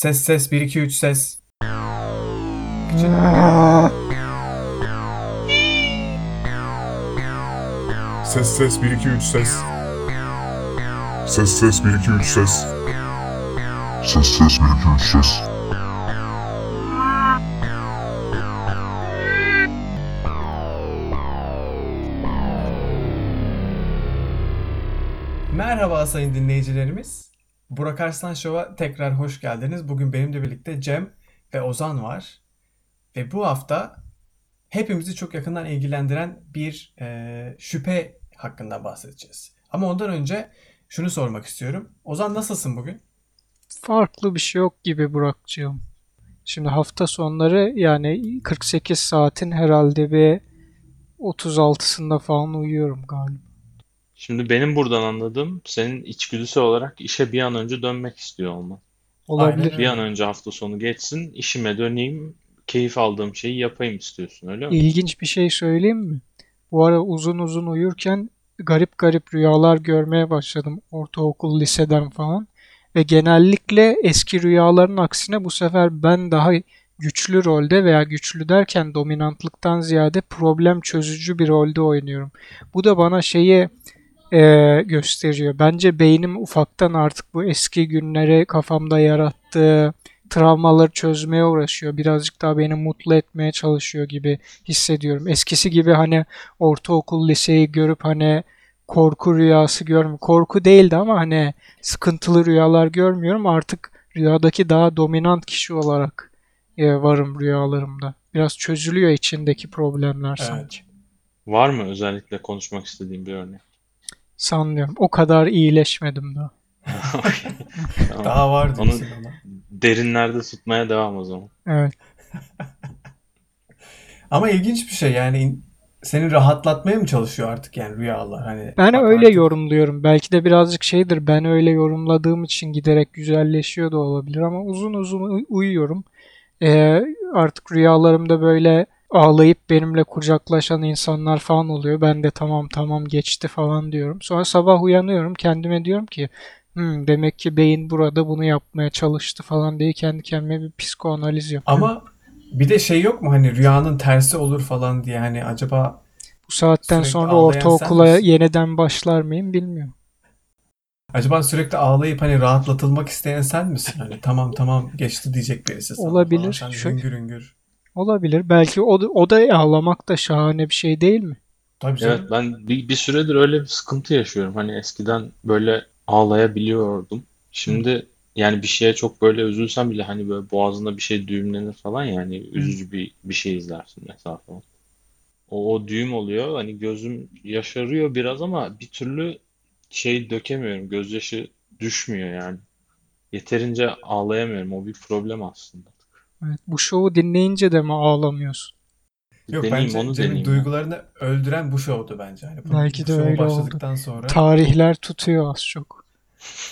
Ses ses 1 2 3 ses. Ses ses 1 2 3 ses. Ses ses 1 2 3 ses. Ses ses 1 2 3 ses. Merhaba sayın dinleyicilerimiz. Burak Arslan Show'a tekrar hoş geldiniz. Bugün benimle birlikte Cem ve Ozan var. Ve bu hafta hepimizi çok yakından ilgilendiren bir e, şüphe hakkında bahsedeceğiz. Ama ondan önce şunu sormak istiyorum. Ozan nasılsın bugün? Farklı bir şey yok gibi Burak'cığım. Şimdi hafta sonları yani 48 saatin herhalde bir 36'sında falan uyuyorum galiba. Şimdi benim buradan anladığım senin içgüdüsel olarak işe bir an önce dönmek istiyor olman. Olabilir. Aynen Bir an önce hafta sonu geçsin, işime döneyim, keyif aldığım şeyi yapayım istiyorsun, öyle mi? İlginç bir şey söyleyeyim mi? Bu ara uzun uzun uyurken garip garip rüyalar görmeye başladım. Ortaokul, liseden falan. Ve genellikle eski rüyaların aksine bu sefer ben daha güçlü rolde veya güçlü derken dominantlıktan ziyade problem çözücü bir rolde oynuyorum. Bu da bana şeyi e, gösteriyor. Bence beynim ufaktan artık bu eski günleri kafamda yarattığı travmaları çözmeye uğraşıyor. Birazcık daha beni mutlu etmeye çalışıyor gibi hissediyorum. Eskisi gibi hani ortaokul, liseyi görüp hani korku rüyası görmüyorum. Korku değildi ama hani sıkıntılı rüyalar görmüyorum. Artık rüyadaki daha dominant kişi olarak e, varım rüyalarımda. Biraz çözülüyor içindeki problemler Evet. sanki. Var mı özellikle konuşmak istediğin bir örnek? Sanmıyorum. O kadar iyileşmedim daha. Tamam. Daha var Onu ama. derinlerde tutmaya devam o zaman. Evet. Ama ilginç bir şey yani seni rahatlatmaya mı çalışıyor artık yani rüyalar hani Ben öyle artık yorumluyorum. Belki de birazcık şeydir. Ben öyle yorumladığım için giderek güzelleşiyor da olabilir ama uzun uzun uy- uyuyorum. Ee, artık rüyalarımda böyle ağlayıp benimle kucaklaşan insanlar falan oluyor. Ben de tamam tamam geçti falan diyorum. Sonra sabah uyanıyorum. Kendime diyorum ki "Hmm, demek ki beyin burada bunu yapmaya çalıştı falan diye kendi kendime bir psikoanaliz yapıyorum. ama bir de şey yok mu hani rüyanın tersi olur falan diye hani acaba Bu saatten sonra ortaokula yeniden başlar mıyım bilmiyorum. Acaba sürekli ağlayıp hani rahatlatılmak isteyen sen misin? Hani tamam tamam geçti diyecek birisi sana Olabilir. falan. Sen Şu- hüngür hüngür. Olabilir. Belki o da, o da ağlamak da şahane bir şey değil mi? Tabii canım. Evet, ben bir, bir süredir öyle bir sıkıntı yaşıyorum. Hani eskiden böyle ağlayabiliyordum. Şimdi yani bir şeye çok böyle üzülsem bile hani böyle boğazında bir şey düğümlenir falan yani üzücü bir bir şey izlersin mesela falan. O, o düğüm oluyor. Hani gözüm yaşarıyor biraz ama bir türlü şey dökemiyorum. Gözyaşı düşmüyor yani. Yeterince ağlayamıyorum. O bir problem aslında. Evet, bu şovu dinleyince de mi ağlamıyorsun? Yok Deneyeyim bence onu Cem'in deneyeyim ya. duygularını öldüren bu şovdu bence. Hani bu, Belki bu de öyle oldu. başladıktan sonra. Tarihler tutuyor az çok.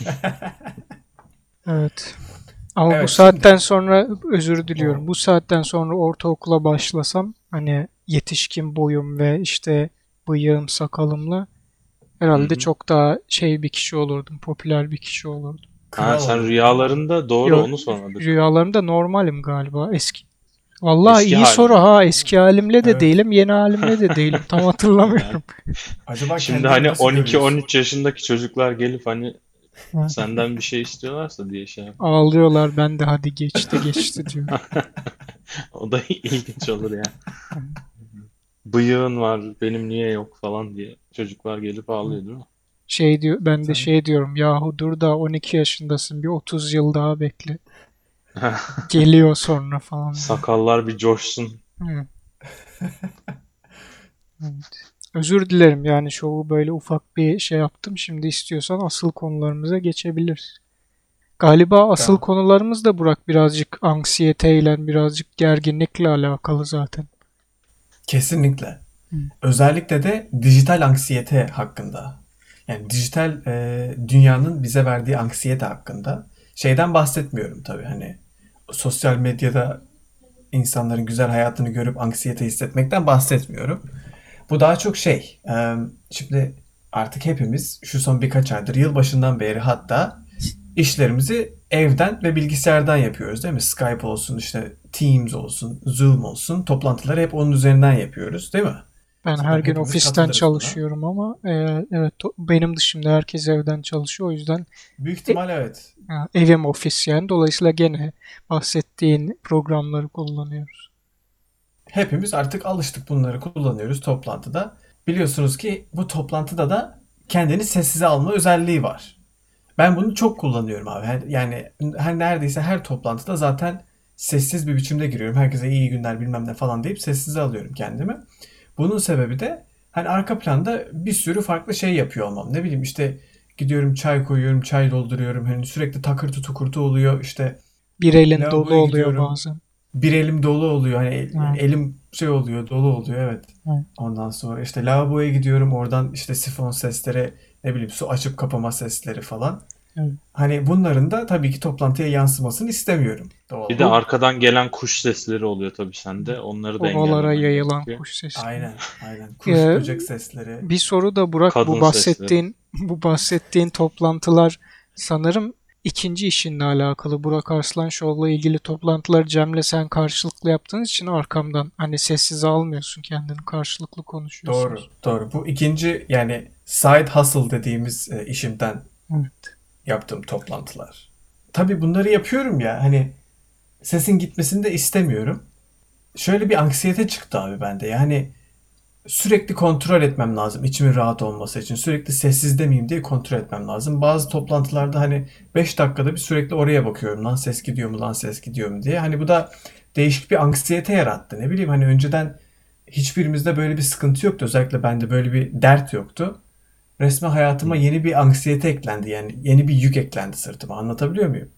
Evet. Ama bu Evet, saatten sonra özür diliyorum. Bu saatten sonra ortaokula başlasam hani yetişkin boyum ve işte bıyığım, sakalımla herhalde Hı hı. çok daha şey bir kişi olurdum. Popüler bir kişi olurdum. Ha Kral sen olur. rüyalarında doğru Yok, onu sormadık. rüyalarımda normalim galiba. Eski. Vallahi Eski iyi halin. soru ha. Eski halimle de Evet. değilim, yeni halimle de değilim. Tam hatırlamıyorum. Acaba Şimdi kendini hani nasıl görüyorsun? 12-13 yaşındaki çocuklar gelip hani senden bir şey istiyorlarsa diye şey yap. Ağlıyorlar ben de hadi geçti geçti diyor. O da ilginç olur ya. Bıyığın var, benim niye yok falan diye çocuklar gelip ağlıyor değil mi? Şey diyor ben de şey diyorum yahu dur da 12 yaşındasın bir 30 yıl daha bekle. Geliyor sonra falan. Sakallar bir coşsun. Hı. Evet. Özür dilerim yani şovu böyle ufak bir şey yaptım. Şimdi istiyorsan asıl konularımıza geçebiliriz. Galiba asıl Tamam. konularımız da Burak birazcık anksiyeteyle, birazcık gerginlikle alakalı zaten. Kesinlikle. Hı. Özellikle de dijital anksiyete hakkında. Yani dijital e, dünyanın bize verdiği anksiyete hakkında. Şeyden bahsetmiyorum tabii hani sosyal medyada insanların güzel hayatını görüp anksiyete hissetmekten bahsetmiyorum. Bu daha çok şey. e, şimdi artık hepimiz şu son birkaç aydır yılbaşından beri hatta işlerimizi evden ve bilgisayardan yapıyoruz değil mi? Skype olsun, işte Teams olsun, Zoom olsun. Toplantıları hep onun üzerinden yapıyoruz değil mi? Ben Zaten her gün ofisten çalışıyorum ama e, evet benim dışımda herkes evden çalışıyor. O yüzden Büyük ihtimal evet. ha, evim ofis yani. Dolayısıyla gene bahsettiğin programları kullanıyoruz. Hepimiz artık alıştık bunları kullanıyoruz toplantıda. Biliyorsunuz ki bu toplantıda da kendini sessize alma özelliği var. Ben bunu çok kullanıyorum abi. Yani her neredeyse her toplantıda zaten sessiz bir biçimde giriyorum. Herkese iyi günler bilmem ne falan deyip sessize alıyorum kendimi. Bunun sebebi de hani arka planda bir sürü farklı şey yapıyor olmam. Ne bileyim işte gidiyorum çay koyuyorum, çay dolduruyorum. Hani sürekli takırtı tukurtu oluyor. İşte Bir elin dolu oluyor gidiyorum. bazen. bir elim dolu oluyor. Hani Evet. elim şey oluyor, dolu oluyor evet. Evet. Ondan sonra işte lavaboya gidiyorum. Oradan işte sifon sesleri, ne bileyim su açıp kapama sesleri falan. Evet. Hani bunların da tabii ki toplantıya yansımasını istemiyorum. Doğal Bir de arkadan gelen kuş sesleri oluyor tabii sende. Onları da Ovalara yayılan gerekiyor. kuş sesi. Aynen, aynen. Kuş, Ee, böcek sesleri. Bir soru da Burak Kadın bu bahsettiğin bu bahsettiğin toplantılar sanırım ikinci işinle alakalı. Burak Arslan Show'la ilgili toplantıları Cem'le sen karşılıklı yaptığınız için arkamdan hani sessiz almıyorsun kendini karşılıklı Doğru, konuşuyorsunuz. doğru. Bu ikinci yani side hustle dediğimiz e, işimden Evet. Yaptığım toplantılar. Tabii bunları yapıyorum ya hani sesin gitmesini de istemiyorum. Şöyle bir anksiyete çıktı abi bende. Yani sürekli kontrol etmem lazım içimin rahat olması için. Sürekli sessiz demeyeyim diye kontrol etmem lazım. Bazı toplantılarda hani 5 dakikada bir sürekli oraya bakıyorum. Lan ses gidiyor mu lan ses gidiyor mu diye. Hani bu da değişik bir anksiyete yarattı. Ne bileyim hani önceden hiçbirimizde böyle bir sıkıntı yoktu. Özellikle bende böyle bir dert yoktu. Resmen hayatıma yeni bir anksiyete eklendi. Yani yeni bir yük eklendi sırtıma. Anlatabiliyor muyum?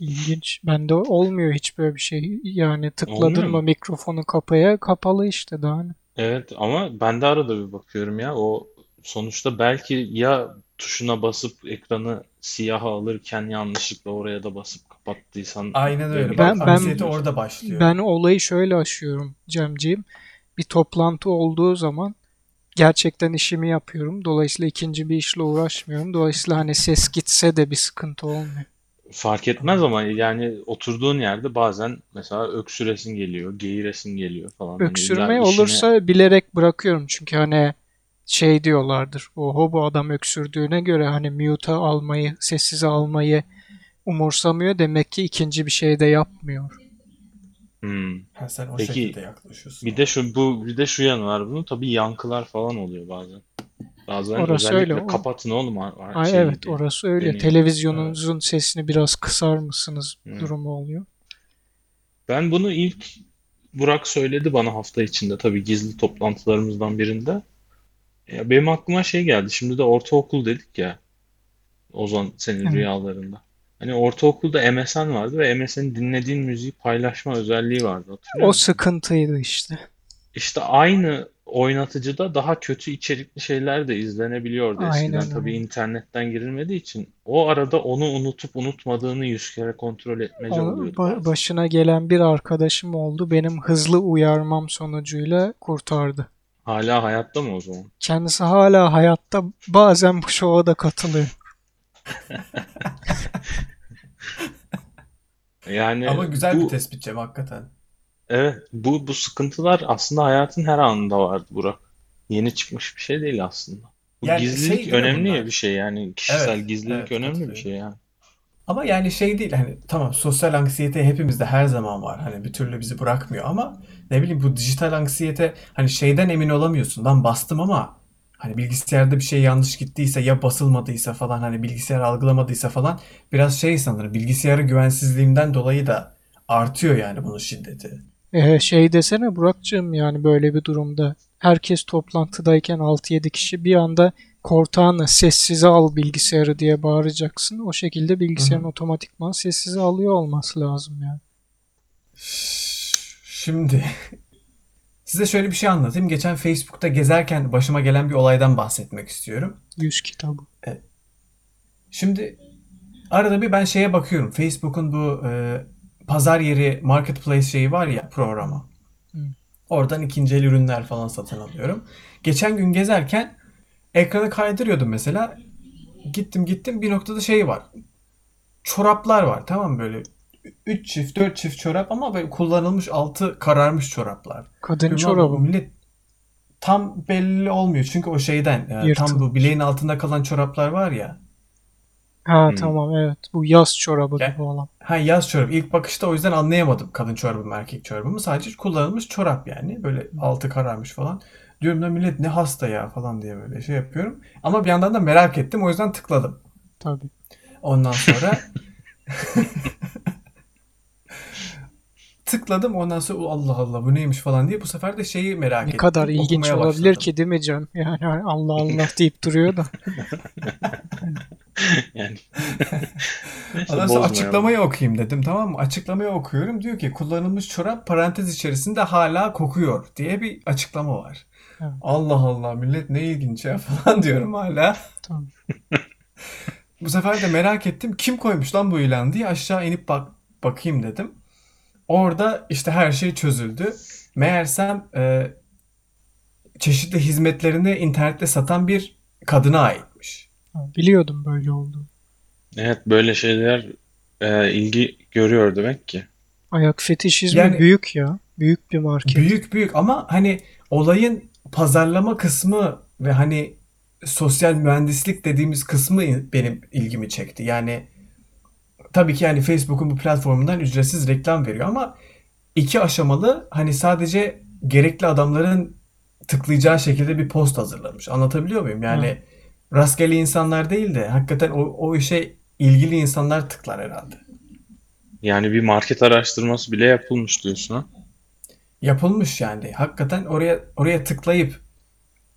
İlginç. Bende olmuyor hiç böyle bir şey. Yani tıkladın mı mikrofonu kapaya kapalı işte daha ne. Evet ama ben de arada bir bakıyorum ya. O sonuçta belki ya tuşuna basıp ekranı siyaha alırken yanlışlıkla oraya da basıp kapattıysan Aynen öyle. Ben- Bak ben- anksiyete orada başlıyor. Ben olayı şöyle aşıyorum Cemciğim. Bir toplantı olduğu zaman gerçekten işimi yapıyorum. Dolayısıyla ikinci bir işle uğraşmıyorum. Dolayısıyla hani ses gitse de bir sıkıntı olmuyor. fark etmez ama yani oturduğun yerde bazen mesela öksüresin geliyor, geğiresin geliyor falan. Hani Öksürme işine- olursa bilerek bırakıyorum. Çünkü hani şey diyorlardır. Oho bu adam öksürdüğüne göre hani mute'a almayı, sessize almayı umursamıyor. Demek ki ikinci bir şey de yapmıyor. Hmm. Ha, sen o Peki, şekilde yaklaşıyorsun. Bir de şu bu bir de şu yanı var bunun tabii yankılar falan oluyor bazen. Bazen Orası özellikle öyle, o- kapatın oğlum Ay şey evet diye. orası öyle. deniyor. Televizyonunuzun sesini biraz kısar mısınız Hı. durumu oluyor. Ben bunu ilk Burak söyledi bana hafta içinde tabii gizli toplantılarımızdan birinde. Ya benim aklıma şey geldi. Şimdi de ortaokul dedik ya. Ozan senin Evet. rüyalarında. Hani ortaokulda MSN vardı ve MSN'in dinlediğin müziği paylaşma özelliği vardı. Hatırlıyor O musun? sıkıntıydı işte. İşte aynı oynatıcıda daha kötü içerikli şeyler de izlenebiliyordu eskiden. Aynen Tabii öyle. internetten girilmediği için. O arada onu unutup unutmadığını yüz kere kontrol etmece Onun oluyordu ba- bazen. başına gelen bir arkadaşım oldu. Benim hızlı uyarmam sonucuyla kurtardı. Hala hayatta mı o zaman? Kendisi hala hayatta bazen bu şova da katılıyor. Yani Ama güzel bu bir tespit Cem hakikaten. evet bu bu sıkıntılar aslında hayatın her anında vardı Burak. Yeni çıkmış bir şey değil aslında. Bu Yani gizlilik şey değil mi önemli bunlar? bir şey yani kişisel Evet, gizlilik evet, önemli bir şey yani. Ama yani şey değil hani tamam sosyal anksiyete hepimizde her zaman var. Hani bir türlü bizi bırakmıyor ama ne bileyim bu dijital anksiyete hani şeyden emin olamıyorsun. Lan bastım ama hani bilgisayarda bir şey yanlış gittiyse ya basılmadıysa falan hani bilgisayar algılamadıysa falan biraz şey sanırım bilgisayarı güvensizliğimden dolayı da artıyor yani bunun şiddeti. Ee, şey desene Burak'cığım yani böyle bir durumda herkes toplantıdayken 6-7 kişi bir anda kortağını sessize al bilgisayarı diye bağıracaksın. O şekilde bilgisayarın otomatikman sessize alıyor olması lazım yani. Şimdi size şöyle bir şey anlatayım. Geçen Facebook'ta gezerken başıma gelen bir olaydan bahsetmek istiyorum. 100 kitabı. Şimdi arada bir ben şeye bakıyorum. Facebook'un bu e, pazar yeri marketplace şeyi var ya programı. Hı. Oradan ikinci el ürünler falan satın alıyorum. Geçen gün gezerken ekranı kaydırıyordum mesela. Gittim gittim bir noktada şey var. çoraplar var tamam böyle 3 çift 4 çift çorap ama böyle kullanılmış altı kararmış çoraplar. Kadın çorabı. "Lan bu Millet tam belli olmuyor çünkü o şeyden e, tam Yırtılmış. bu bileğin altında kalan çoraplar var ya. Ha Hmm. tamam evet. Bu yaz çorabı Ya- gibi olan. Ha yaz çorabı. İlk bakışta o yüzden anlayamadım kadın çorabı mı erkek çorabı mı. Sadece kullanılmış çorap yani. Böyle altı kararmış falan. Diyorum da millet ne hasta ya falan diye böyle şey yapıyorum. Ama bir yandan da merak ettim. O yüzden tıkladım. Tabii. Ondan sonra tıkladım. Ondan sonra Allah Allah bu neymiş falan diye bu sefer de şeyi merak Ne ettim. kadar ilginç Okumaya olabilir başladım. ki değil mi Cem? Yani hani Allah Allah deyip duruyor da. Yani. Ondan Neyse, sonra açıklamayı okuyayım dedim tamam mı? Açıklamayı okuyorum. Diyor ki kullanılmış çorap parantez içerisinde hala kokuyor diye bir açıklama var. Evet. Allah Allah millet ne ilginç ya falan diyorum hala. Tamam. Bu sefer de merak ettim kim koymuş lan bu ilan diye aşağı inip bak bakayım dedim. Orada işte her şey çözüldü. Meğersem e, çeşitli hizmetlerini internette satan bir kadına aitmiş. Biliyordum böyle olduğunu. Evet böyle şeyler e, ilgi görüyor demek ki. Ayak fetişizmi Yani- büyük ya. Büyük bir market. Büyük büyük ama hani olayın pazarlama kısmı ve hani sosyal mühendislik dediğimiz kısmı benim ilgimi çekti. Yani tabii ki yani Facebook'un bu platformundan ücretsiz reklam veriyor ama iki aşamalı hani sadece gerekli adamların tıklayacağı şekilde bir post hazırlamış. Anlatabiliyor muyum? Yani rastgele insanlar değil de hakikaten o, o işe ilgili insanlar tıklar herhalde. Yani bir market araştırması bile yapılmış diyorsun ha. yapılmış yani. Hakikaten oraya oraya tıklayıp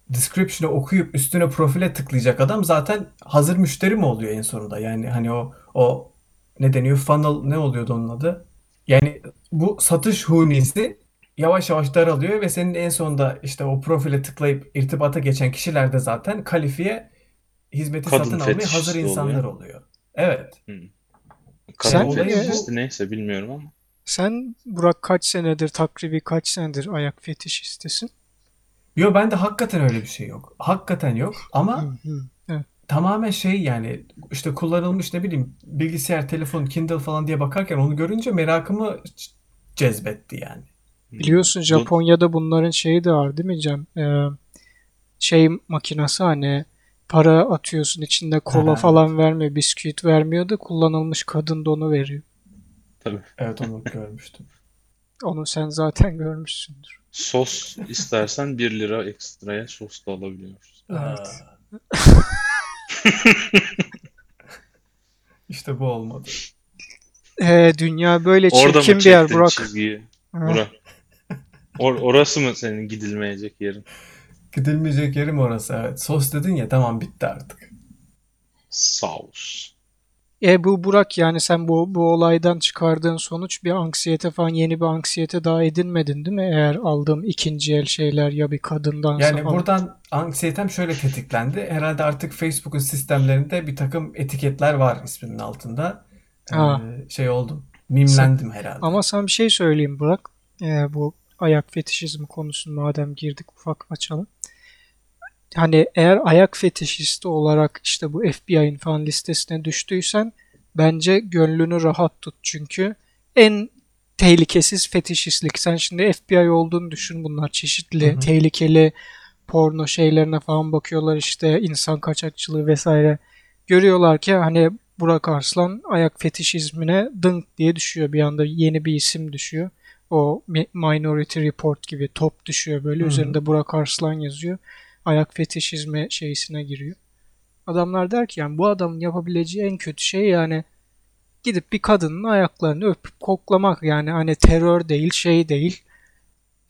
description'ı okuyup üstüne profile tıklayacak adam zaten hazır müşteri mi oluyor en sonunda? Yani hani o o ne deniyor? Funnel ne oluyordu onun adı? Yani bu satış hunisi yavaş yavaş daralıyor ve senin en sonunda işte o profile tıklayıp irtibata geçen kişiler de zaten kalifiye hizmeti Kadın satın almaya hazır insanlar oluyor. Evet. Kadın Sen- fetişisti neyse bilmiyorum ama. Sen Burak kaç senedir, takribi kaç senedir ayak fetişistisin? Yo bende hakikaten öyle bir şey yok. Hakikaten yok ama Hı hı. Evet. Tamamen şey yani işte kullanılmış ne bileyim bilgisayar, telefon, Kindle falan diye bakarken onu görünce merakımı cezbetti yani. Biliyorsun Japonya'da bunların şeyi de var değil mi Cem? Ee, şey makinesi hani para atıyorsun içinde kola Ha, falan vermiyor, bisküvit vermiyor da kullanılmış kadın donu veriyor. Tabii. Evet onu görmüştüm. Onu sen zaten görmüşsündür. Sos istersen 1 lira ekstraya sos da alabiliyoruz. Evet. Aa. İşte bu olmadı. Ee, dünya böyle Orada çirkin mı bir yer çektin Burak. çizgiyi? Ha, Burak. Or- orası mı senin gidilmeyecek yerin? Gidilmeyecek yerim orası evet. Sos dedin ya tamam bitti artık. Saus. E bu Burak yani sen bu bu olaydan çıkardığın sonuç bir anksiyete falan yeni bir anksiyete daha edinmedin değil mi? Eğer aldığım ikinci el şeyler ya bir kadındansa Yani falan. buradan anksiyetem şöyle tetiklendi. Herhalde artık Facebook'un sistemlerinde bir takım etiketler var isminin altında. Ee, Ha. şey oldum. Mimlendim herhalde. Ama sana bir şey söyleyeyim Burak. Ee, bu ayak fetişizmi konusunu madem girdik ufak açalım. Hani eğer ayak fetişisti olarak işte bu FBI'nin falan listesine düştüysen bence gönlünü rahat tut. Çünkü en tehlikesiz fetişistlik. Sen şimdi FBI olduğunu düşün. Bunlar çeşitli Hı hı. tehlikeli porno şeylerine falan bakıyorlar işte insan kaçakçılığı vesaire. Görüyorlar ki hani Burak Arslan ayak fetişizmine dınk diye düşüyor. Bir anda yeni bir isim düşüyor. O Mi- Minority Report gibi top düşüyor böyle. Hı hı. Üzerinde Burak Arslan yazıyor. Ayak fetişizmi şeysine giriyor. Adamlar der ki yani bu adamın yapabileceği en kötü şey yani gidip bir kadının ayaklarını öpüp koklamak yani hani terör değil şey değil.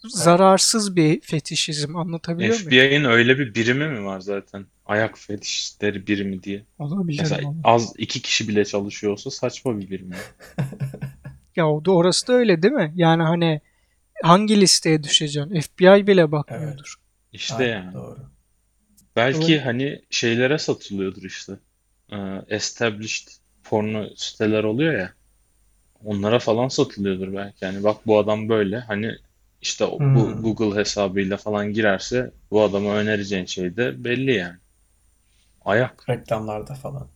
Zararsız bir fetişizm anlatabiliyor muyum? FBI'nin öyle bir birimi mi var zaten? Ayak fetişleri birimi diye. Olabilir Mesela ama. az iki kişi bile çalışıyor olsa saçma bir birim. ya. Ya o da orası da öyle değil mi? Yani hani hangi listeye düşeceksin? FBI bile bakmıyordur. İşte Aynen, yani. Doğru. Belki Evet. hani şeylere satılıyordur işte. Ee, established porno siteler oluyor ya. Onlara falan satılıyordur belki. Yani bak bu adam böyle. Hani işte o- bu Hmm. Google hesabıyla falan girerse bu adama önereceğin şey de belli yani. Ayak. Reklamlarda falan.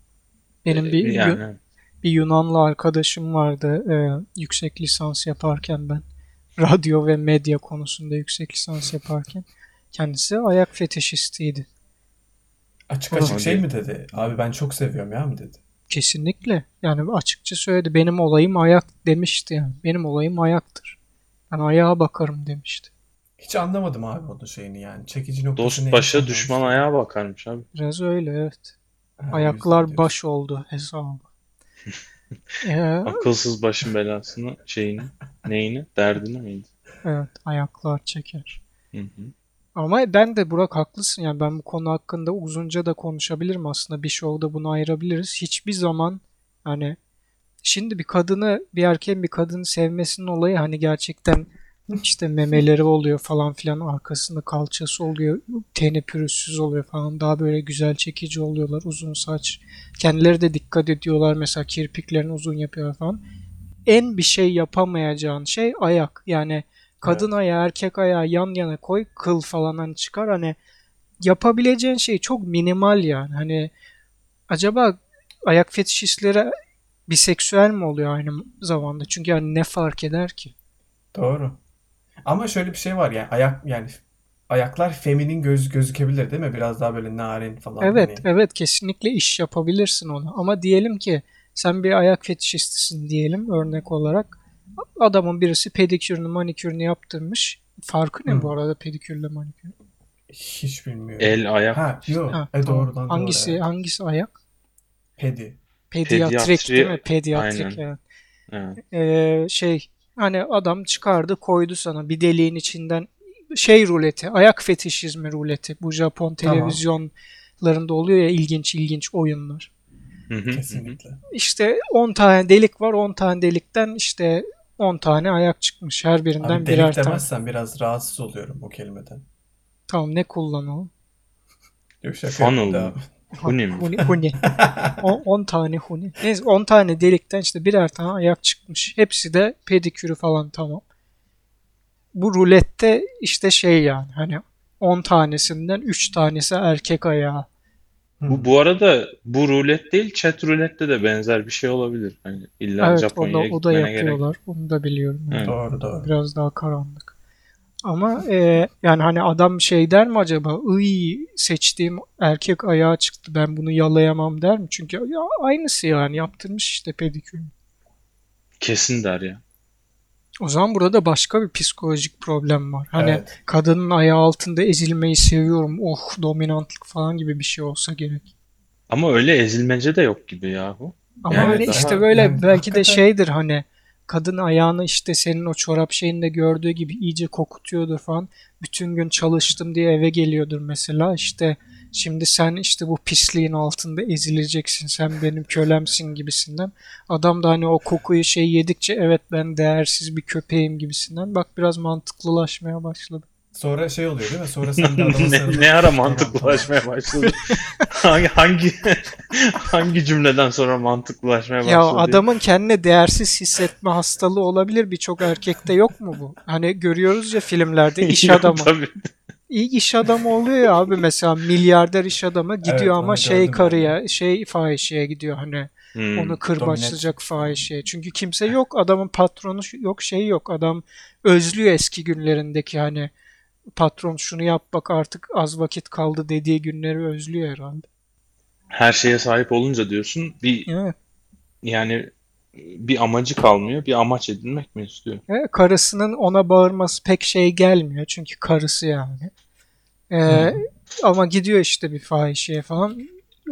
Benim Ee, bir yani bir Yunanlı arkadaşım vardı e, yüksek lisans yaparken ben. Radyo ve medya konusunda yüksek lisans yaparken. Kendisi ayak fetişistiydi. Açık açık şey mi dedi? Abi ben çok seviyorum ya mı dedi? Kesinlikle. Yani açıkça söyledi. Benim olayım ayak demişti yani. Benim olayım ayaktır. Ben ayağa bakarım demişti. Hiç anlamadım abi onun şeyini yani. Çekici noktası Dost başa düşman ayağa bakarmış abi. Biraz öyle evet. Ha, Ayaklar baş oldu hesabı. Ee, Akılsız başın belasını şeyini neyini derdini miydi? evet ayaklar çeker. Hı hı. Ama ben de Burak haklısın. Yani ben bu konu hakkında uzunca da konuşabilirim. Aslında bir şovda bunu ayırabiliriz. Hiçbir zaman hani şimdi bir kadını bir erkeğin bir kadını sevmesinin olayı hani gerçekten işte memeleri oluyor falan filan arkasında kalçası oluyor teni pürüzsüz oluyor falan daha böyle güzel çekici oluyorlar uzun saç. Kendileri de dikkat ediyorlar mesela kirpiklerini uzun yapıyorlar falan. En bir şey yapamayacağın şey ayak. Yani kadın Evet. ayağı erkek ayağı yan yana koy kıl falan hani çıkar hani yapabileceğin şey çok minimal yani hani acaba ayak fetişistleri biseksüel mi oluyor aynı zamanda çünkü yani ne fark eder ki Doğru. Ama şöyle bir şey var yani ayak yani ayaklar feminin göz gözükebilir değil mi? Biraz daha böyle narin falan Evet, hani. evet kesinlikle iş yapabilirsin onu. Ama diyelim ki sen bir ayak fetişistisin diyelim örnek olarak. Adamın birisi pedikürünü, manikürünü yaptırmış. Farkı ne Hı. bu arada pedikürle manikür? Hiç bilmiyorum. El ayak Ha, yok. Ha, e tamam. doğru. Hangisi evet. hangisi ayak? Pedi. Pediatrik Pediatri- değil mi? Pediatrik Aynen. evet. Evet. Ee, şey hani adam çıkardı koydu sana bir deliğin içinden şey ruleti, ayak fetişizmi ruleti. Bu Japon Tamam. televizyonlarında oluyor ya ilginç ilginç oyunlar. Kesinlikle. İşte 10 tane delik var. 10 tane delikten işte 10 tane ayak çıkmış. Her birinden Abi birer delik tane. demezsen biraz rahatsız oluyorum o kelimeden. Tamam ne kullanalım? Yok şaka Funnel. Huni mi? Huni. huni. 10 tane huni. Neyse 10 tane delikten işte birer tane ayak çıkmış. Hepsi de pedikürü falan tamam. Bu rulette işte şey yani hani 10 tanesinden 3 tanesi erkek ayağı. Bu bu arada bu rulet değil chat rulette de benzer bir şey olabilir. Hani illa Evet o da, Japonya'ya o da gitmene gerek. yapıyorlar. Onu da biliyorum. Evet. Doğru doğru. Biraz daha karanlık. Ama e, yani hani adam şey der mi acaba? Iy seçtiğim erkek ayağı çıktı ben bunu yalayamam der mi? Çünkü ya, aynısı yani yaptırmış işte pedikür. Kesin der ya. O zaman burada başka bir psikolojik problem var. Hani Evet. kadının ayağı altında ezilmeyi seviyorum. Oh dominantlık falan gibi bir şey olsa gerek. Ama öyle ezilmece de yok gibi yahu. Ama Yani öyle daha- işte böyle yani belki de hakikaten- şeydir hani kadın ayağını işte senin o çorap şeyinde gördüğü gibi iyice kokutuyordur falan. Bütün gün çalıştım diye eve geliyordur mesela işte şimdi sen işte bu pisliğin altında ezileceksin sen benim kölemsin gibisinden. Adam da hani o kokuyu şey yedikçe evet ben değersiz bir köpeğim gibisinden. Bak biraz mantıklılaşmaya başladı. Sonra şey oluyor değil mi? Sonra sen de adama ne, ne ara mantıklılaşmaya başladı? hangi hangi hangi cümleden sonra mantıklılaşmaya başladı? Ya adamın kendine değersiz hissetme hastalığı olabilir. Birçok erkekte yok mu bu? Hani görüyoruz ya filmlerde iş adamı. tabii. İyi iş adamı oluyor ya abi mesela milyarder iş adamı gidiyor Evet, ama şey karıya şey fahişeye gidiyor hani Hmm. onu kırbaçlayacak fahişeye. Çünkü kimse yok adamın patronu yok şey yok adam özlüyor eski günlerindeki hani patron şunu yap bak artık az vakit kaldı dediği günleri özlüyor herhalde. Her şeye sahip olunca diyorsun bir Evet. yani bir amacı kalmıyor. Bir amaç edinmek mi istiyor? E, karısının ona bağırması pek şey gelmiyor çünkü karısı yani. E, Ama gidiyor işte bir fahişeye falan.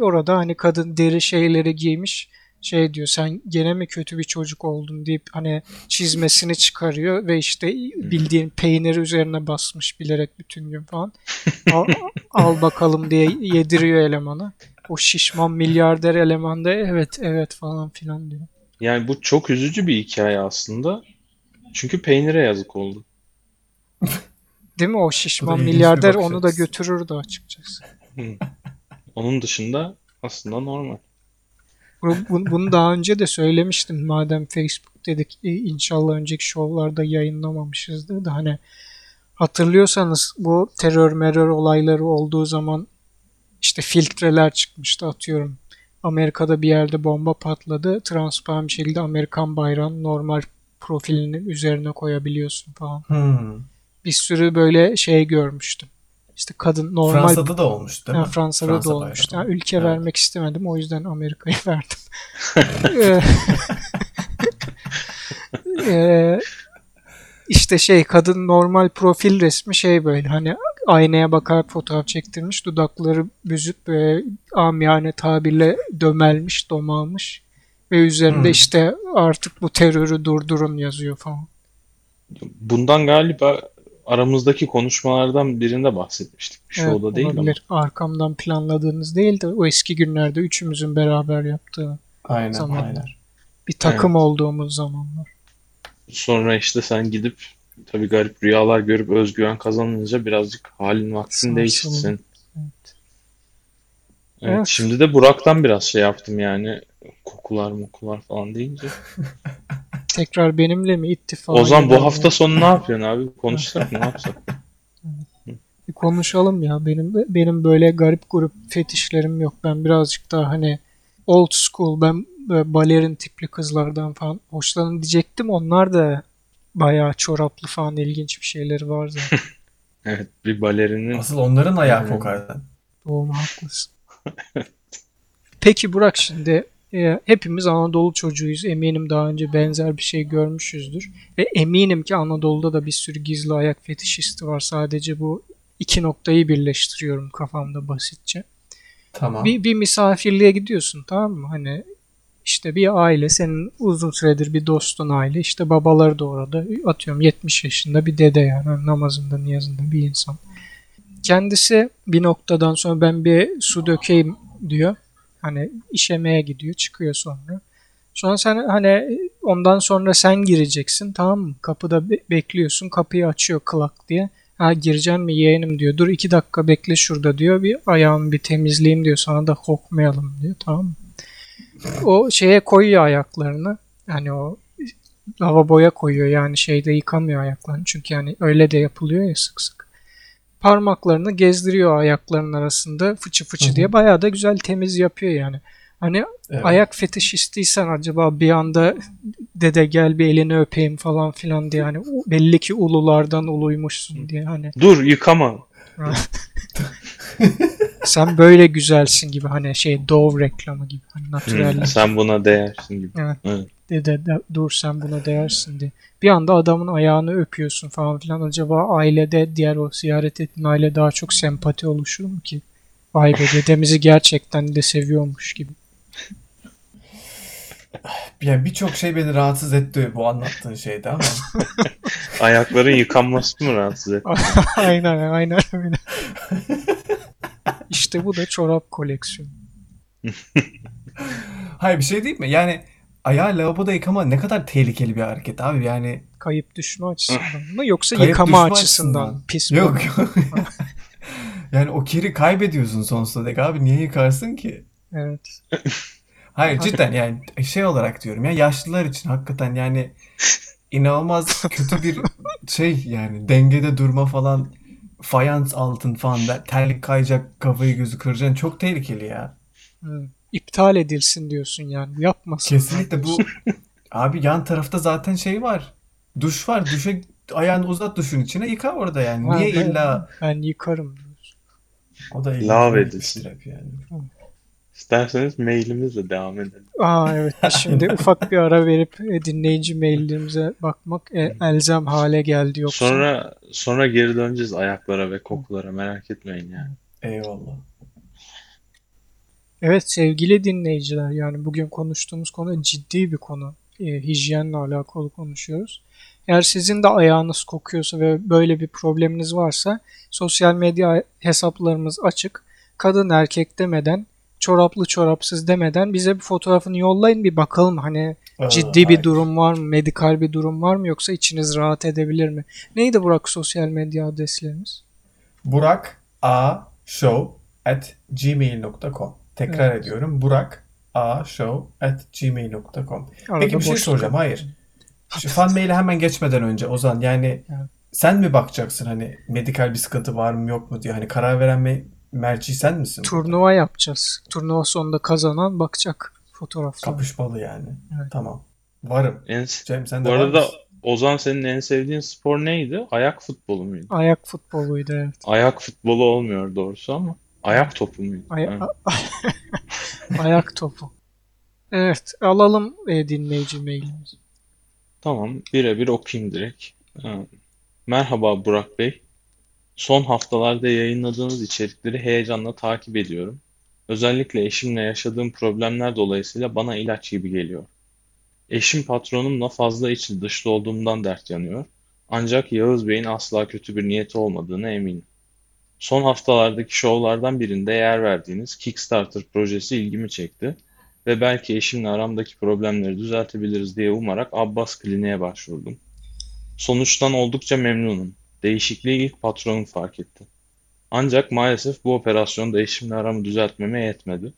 Orada hani kadın deri şeyleri giymiş. Şey diyor sen gene mi kötü bir çocuk oldun deyip hani çizmesini çıkarıyor ve işte bildiğin peyniri üzerine basmış bilerek bütün gün falan. Al, al bakalım diye yediriyor elemana. O şişman milyarder eleman da evet evet falan filan diyor. Yani bu çok üzücü bir hikaye aslında. Çünkü peynire yazık oldu. Değil mi o şişman bir milyarder onu da götürürdü açıkçası. Onun dışında aslında normal. Bu- bu- Bunu daha önce de söylemiştim. Madem Facebook dedik e, inşallah önceki şovlarda yayınlamamışızdır da hani hatırlıyorsanız bu terör merör olayları olduğu zaman işte filtreler çıkmıştı atıyorum. Amerika'da bir yerde bomba patladı. Transparan bir şekilde Amerikan bayrağını normal profilinin üzerine koyabiliyorsun falan. Hmm. Bir sürü böyle şey görmüştüm. İşte kadın normal Fransa'da da olmuş değil mi? Fransa'da Fransa da olmuştu. bayrağı. Ha, ülke Evet. vermek istemedim. O yüzden Amerika'yı verdim. Ee, ee, işte şey kadın normal profil resmi şey böyle hani aynaya bakarak fotoğraf çektirmiş. Dudakları büzüp böyle amiyane tabirle dömelmiş, domalmış. Ve üzerinde Hmm. işte artık bu terörü durdurun yazıyor falan. Bundan galiba aramızdaki konuşmalardan birinde bahsetmiştik. Bir Evet, şovda değil ama. olabilir. Arkamdan planladığınız değil de o eski günlerde üçümüzün beraber yaptığı Aynen Zamanlar. aynen. bir takım olduğumuz zamanlar. Sonra işte sen gidip tabii garip rüyalar görüp özgüven kazanınca birazcık halin vaktin senin. Evet. Evet, Evet. şimdi de Burak'tan biraz şey yaptım yani kokular mokular falan deyince. Tekrar benimle mi ittifak Ozan bu hafta mi? sonu ne yapıyorsun abi? Konuşsak mı ne yapsak? Bir konuşalım ya. Benim benim böyle garip grup fetişlerim yok. Ben birazcık daha hani old school ben balerin tipli kızlardan falan hoşlanın diyecektim. Onlar da bayağı çoraplı falan ilginç bir şeyleri var zaten. Evet bir balerinin Asıl onların ayağı kokardı. Doğru haklısın. Peki Burak şimdi e, hepimiz Anadolu çocuğuyuz. Eminim daha önce benzer bir şey görmüşüzdür. Ve eminim ki Anadolu'da da bir sürü gizli ayak fetişisti var. Sadece bu iki noktayı birleştiriyorum kafamda basitçe. Tamam. Bir, bir misafirliğe gidiyorsun tamam mı? Hani işte bir aile senin uzun süredir bir dostun aile işte babaları da orada atıyorum 70 yaşında bir dede yani hani namazında niyazında bir insan. Kendisi bir noktadan sonra ben bir su dökeyim diyor. Hani işemeye gidiyor çıkıyor sonra. Sonra sen hani ondan sonra sen gireceksin tamam mı? Kapıda be- bekliyorsun kapıyı açıyor klak diye. Ha gireceksin mi yeğenim diyor. Dur iki dakika bekle şurada diyor. Bir ayağımı bir temizleyeyim diyor. Sana da kokmayalım diyor. Tamam mı? O şeye koyuyor ayaklarını. Yani o lavaboya koyuyor. Yani şeyde yıkamıyor ayaklarını. Çünkü yani öyle de yapılıyor ya sık sık. Parmaklarını gezdiriyor ayaklarının arasında fıçı fıçı Hı hı. diye. Bayağı da güzel temiz yapıyor yani. Hani Evet. ayak fetişistiysen acaba bir anda dede gel bir elini öpeyim falan filan diye hani belli ki ululardan uluymuşsun diye hani dur yıkama. sen böyle güzelsin gibi hani şey Dove reklamı gibi hani natürellik sen buna değersin gibi. Evet. Evet. Dede de, dur sen buna değersin diye. Bir anda adamın ayağını öpüyorsun falan filan acaba ailede diğer o ziyaret ettiğin aile daha çok sempati oluşur mu ki? Vay be dedemizi gerçekten de seviyormuş gibi. Yani birçok şey beni rahatsız etti bu anlattığın şeyde ama. Ayakların yıkanması mı rahatsız etti? aynen aynen öyle. İşte bu da çorap koleksiyonu. Hayır bir şey değil mi? Yani ayağı lavaboda yıkama ne kadar tehlikeli bir hareket abi. Yani Kayıp düşme açısından mı yoksa Kayıp yıkama açısından açısından. pis mi? yok yok. yani o kiri kaybediyorsun sonsuza dek abi. Niye yıkarsın ki? Evet. Hayır cidden yani şey olarak diyorum ya yaşlılar için hakikaten yani inanılmaz kötü bir şey yani dengede durma falan fayans altın falan ben- terlik kayacak kafayı gözü kıracaksın çok tehlikeli ya. Hı. İptal edilsin diyorsun yani. Yapmasın. Kesinlikle bu abi yan tarafta zaten şey var. Duş var. Duşa ayağını uzat duşun içine yıka orada yani. Ha, Niye ben- illa Ben yıkarım diyorsun. o da Lav edilsin. yani. İsterseniz mailimizle devam edelim. Aa evet. Şimdi ufak bir ara verip e, dinleyici maillerimize bakmak e, elzem hale geldi yoksa. Sonra sonra geri döneceğiz ayaklara ve kokulara merak etmeyin yani. Eyvallah. Evet sevgili dinleyiciler yani bugün konuştuğumuz konu ciddi bir konu. E, hijyenle alakalı konuşuyoruz. Eğer sizin de ayağınız kokuyorsa ve böyle bir probleminiz varsa sosyal medya hesaplarımız açık. Kadın erkek demeden, çoraplı çorapsız demeden bize bir fotoğrafını yollayın bir bakalım hani Aa, ciddi bir durum var mı, medikal bir durum var mı yoksa içiniz rahat edebilir mi? Neydi Burak sosyal medya adreslerimiz? Burak A show at gmail.com. Tekrar Evet. ediyorum. Burak A show at gmail.com. Arada Peki bir şey soracağım. Hayır. Şu fan mail'e hemen geçmeden önce Ozan yani Evet. sen mi bakacaksın hani medikal bir sıkıntı var mı yok mu diye hani karar veren mi merci sen misin? Turnuva yapacağız. Turnuva sonunda kazanan bakacak fotoğraflara. Kapışmalı yani. Evet. Tamam. Varım. En, Cem sen de bu arada? Ozan senin en sevdiğin spor neydi? Ayak futbolu muydu? Ayak futboluydu evet. Ayak futbolu olmuyor doğrusu ama ayak topu muydu? Ay-. Ayak topu. Evet alalım e, dinleyici mailimizi. Tamam, birebir okuyayım direkt. Ha. Merhaba Burak Bey. Son haftalarda yayınladığınız içerikleri heyecanla takip ediyorum. Özellikle eşimle yaşadığım problemler dolayısıyla bana ilaç gibi geliyor. Eşim patronumla fazla içli dışlı olduğumdan dert yanıyor. Ancak Yağız Bey'in asla kötü bir niyeti olmadığına eminim. Son haftalardaki şovlardan birinde yer verdiğiniz Kickstarter projesi ilgimi çekti ve belki eşimle aramdaki problemleri düzeltebiliriz diye umarak Abbas Kliniğe başvurdum. Sonuçtan oldukça memnunum. Değişikliği ilk patronum fark etti. Ancak maalesef bu operasyon da eşimle aramı düzeltmeme yetmedi.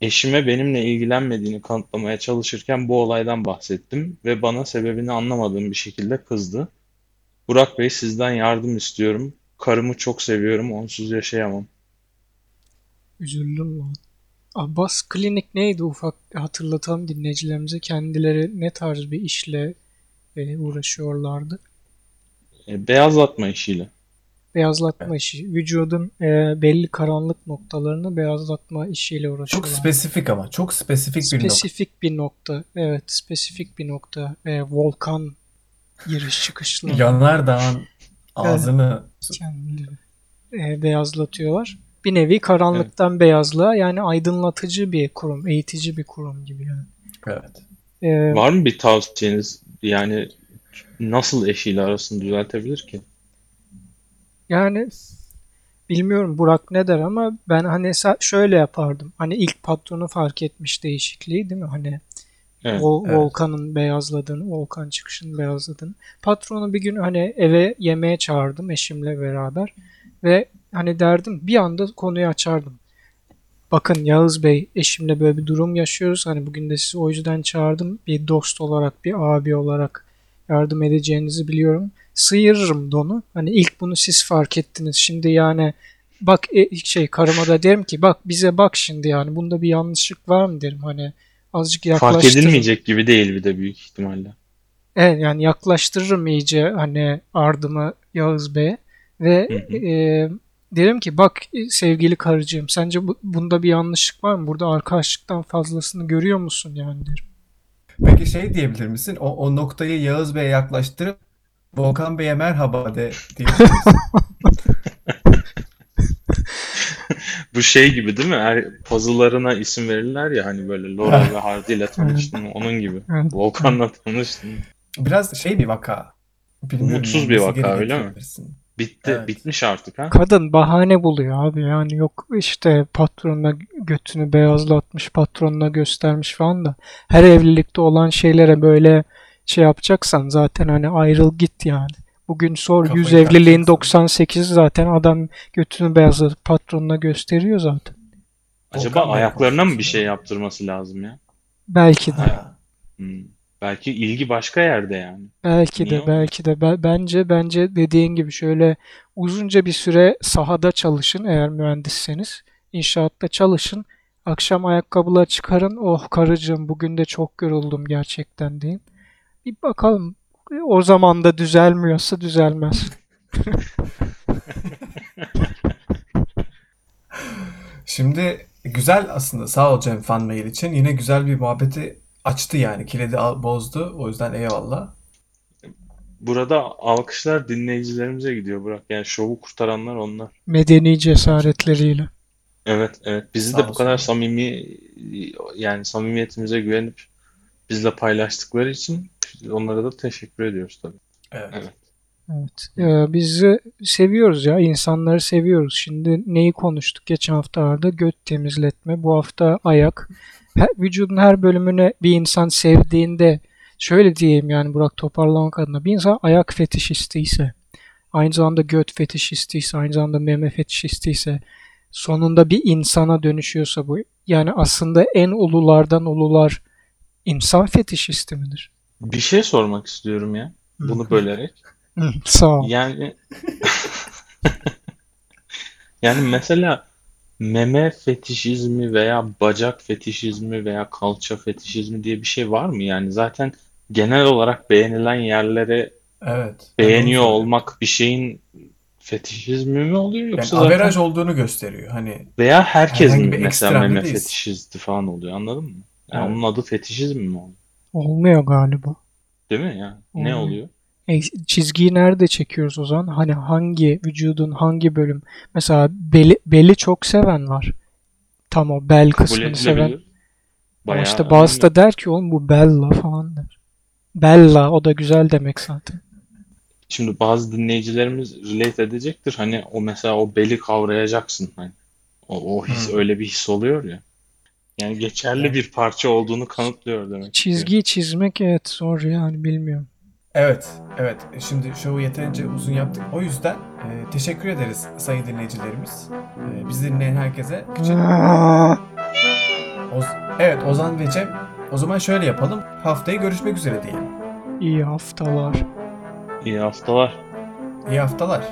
Eşime benimle ilgilenmediğini kanıtlamaya çalışırken bu olaydan bahsettim ve bana sebebini anlamadığım bir şekilde kızdı. Burak Bey sizden yardım istiyorum. Karımı çok seviyorum, onsuz yaşayamam. Üzüldüm lan. Abbas Klinik neydi ufak hatırlatalım dinleyicilerimize kendileri ne tarz bir işle e, uğraşıyorlardı. E, beyazlatma işiyle. Beyazlatma işi. Vücudun e, belli karanlık noktalarını beyazlatma işiyle Çok uğraşıyorlar. spesifik ama. Çok spesifik bir nokta. Spesifik bir nokta. Evet, spesifik bir nokta. E, volkan giriş çıkışlı Yanardağın ağzını kendileri e, beyazlatıyorlar. Bir nevi karanlıktan beyazlığa yani aydınlatıcı bir kurum, eğitici bir kurum gibi yani. evet. E, Var mı bir tavsiyeniz? Yani nasıl eşiyle arasını düzeltebilir ki? Yani bilmiyorum Burak ne der ama ben hani şöyle yapardım. Hani ilk patronu fark etmiş değişikliği değil mi? Hani Evet. Vol- evet. Volkan'ın beyazladığını, Volkan çıkışının beyazladığını. Patronu bir gün hani eve yemeğe çağırdım eşimle beraber ve hani derdim bir anda konuyu açardım. Bakın Yağız Bey eşimle böyle bir durum yaşıyoruz. Hani bugün de sizi o yüzden çağırdım. Bir dost olarak, bir abi olarak yardım edeceğinizi biliyorum. Sıyırırım donu. Hani ilk bunu siz fark ettiniz. Şimdi yani bak e, şey karıma da derim ki bak bize bak şimdi yani bunda bir yanlışlık var mı derim. Hani azıcık Fark yaklaştırın. edilmeyecek gibi değil bir de büyük ihtimalle. Evet yani yaklaştırırım iyice hani ardımı Yağız Bey'e ve Hı hı. e, derim ki bak e, sevgili karıcığım sence bu- bunda bir yanlışlık var mı? Burada arkadaşlıktan fazlasını görüyor musun yani derim. Peki şey diyebilir misin? O, o noktayı Yağız Bey'e yaklaştırıp Volkan Bey'e merhaba de diyebilir misin? Bu şey gibi değil mi? Her puzzle'larına isim verirler ya hani böyle Laura ve Hardy ile tanıştın onun gibi. Volkan'la tanıştın. Biraz şey bir vaka. Bilmiyorum Umutsuz yani bir vaka, öyle mi? Bitti, Evet. bitmiş artık ha. Kadın bahane buluyor abi yani yok işte patronuna götünü beyazlatmış patronuna göstermiş falan da her evlilikte olan şeylere böyle şey yapacaksan zaten hani ayrıl git yani. Bugün sor Kafayı 100 evliliğin takacaksın. 98 zaten adam götünü beyazlatıp patronuna gösteriyor zaten. Acaba Volkan ayaklarına mı bir şey yaptırması lazım ya? Belki de. Ha. Hmm. Belki ilgi başka yerde yani. Belki Niye de, belki de. Be- Bence, bence dediğin gibi şöyle uzunca bir süre sahada çalışın eğer mühendisseniz. İnşaatta çalışın. Akşam ayakkabılar çıkarın. Oh karıcığım bugün de çok yoruldum gerçekten deyin. Bir bakalım. O zaman da düzelmiyorsa düzelmez. Şimdi güzel aslında sağ ol Cem fan mail için. Yine güzel bir muhabbeti açtı yani. Kilidi bozdu. O yüzden eyvallah. Burada alkışlar dinleyicilerimize gidiyor Burak. Yani şovu kurtaranlar onlar. Medeni cesaretleriyle. Evet, evet. Bizi Sağ de bu olsun. kadar samimi yani samimiyetimize güvenip bizle paylaştıkları için onlara da teşekkür ediyoruz tabii. Evet. Evet. Evet. Ee, biz seviyoruz ya. insanları seviyoruz. Şimdi neyi konuştuk geçen haftalarda? Göt temizletme. Bu hafta ayak. Her, vücudun her bölümüne bir insan sevdiğinde şöyle diyeyim yani Burak toparlamak adına. Bir insan ayak fetişistiyse, aynı zamanda göt fetişistiyse, aynı zamanda meme fetişistiyse, sonunda bir insana dönüşüyorsa bu. Yani aslında en ululardan ulular insan fetişisti midir? Bir şey sormak istiyorum ya. Bunu bölerek. Hı, Sağ ol. Yani yani mesela meme fetişizmi veya bacak fetişizmi veya kalça fetişizmi diye bir şey var mı? Yani zaten genel olarak beğenilen yerlere Evet. beğeniyor olmak bir şeyin fetişizmi mi oluyor Yani yoksa zaten averaj olduğunu gösteriyor. Hani veya herkes mi mesela meme fetişisti falan oluyor anladın mı? Yani Evet. onun adı fetişizm mi oluyor? Olmuyor galiba. Değil mi yani? Ne Olmuyor. oluyor? E, çizgiyi nerede çekiyoruz o zaman? Hani hangi vücudun hangi bölüm? Mesela beli, beli çok seven var. Tam o bel Kabul kısmını seven. Ama işte bazı da der ki oğlum bu bella falan der. Bella o da güzel demek zaten. Şimdi bazı dinleyicilerimiz relate edecektir. Hani o mesela o beli kavrayacaksın. Hani o, o his Hmm. öyle bir his oluyor ya. Yani geçerli Yani- bir parça olduğunu kanıtlıyor demek. Çizgiyi çizmek evet zor yani bilmiyorum. evet, evet. Şimdi şovu yeterince uzun yaptık. O yüzden e, teşekkür ederiz sayın dinleyicilerimiz. E, bizi dinleyen herkese. Küçük, Oz- evet Ozan ve Cem. O zaman şöyle yapalım. Haftaya görüşmek üzere diyelim. İyi haftalar. İyi haftalar. İyi haftalar.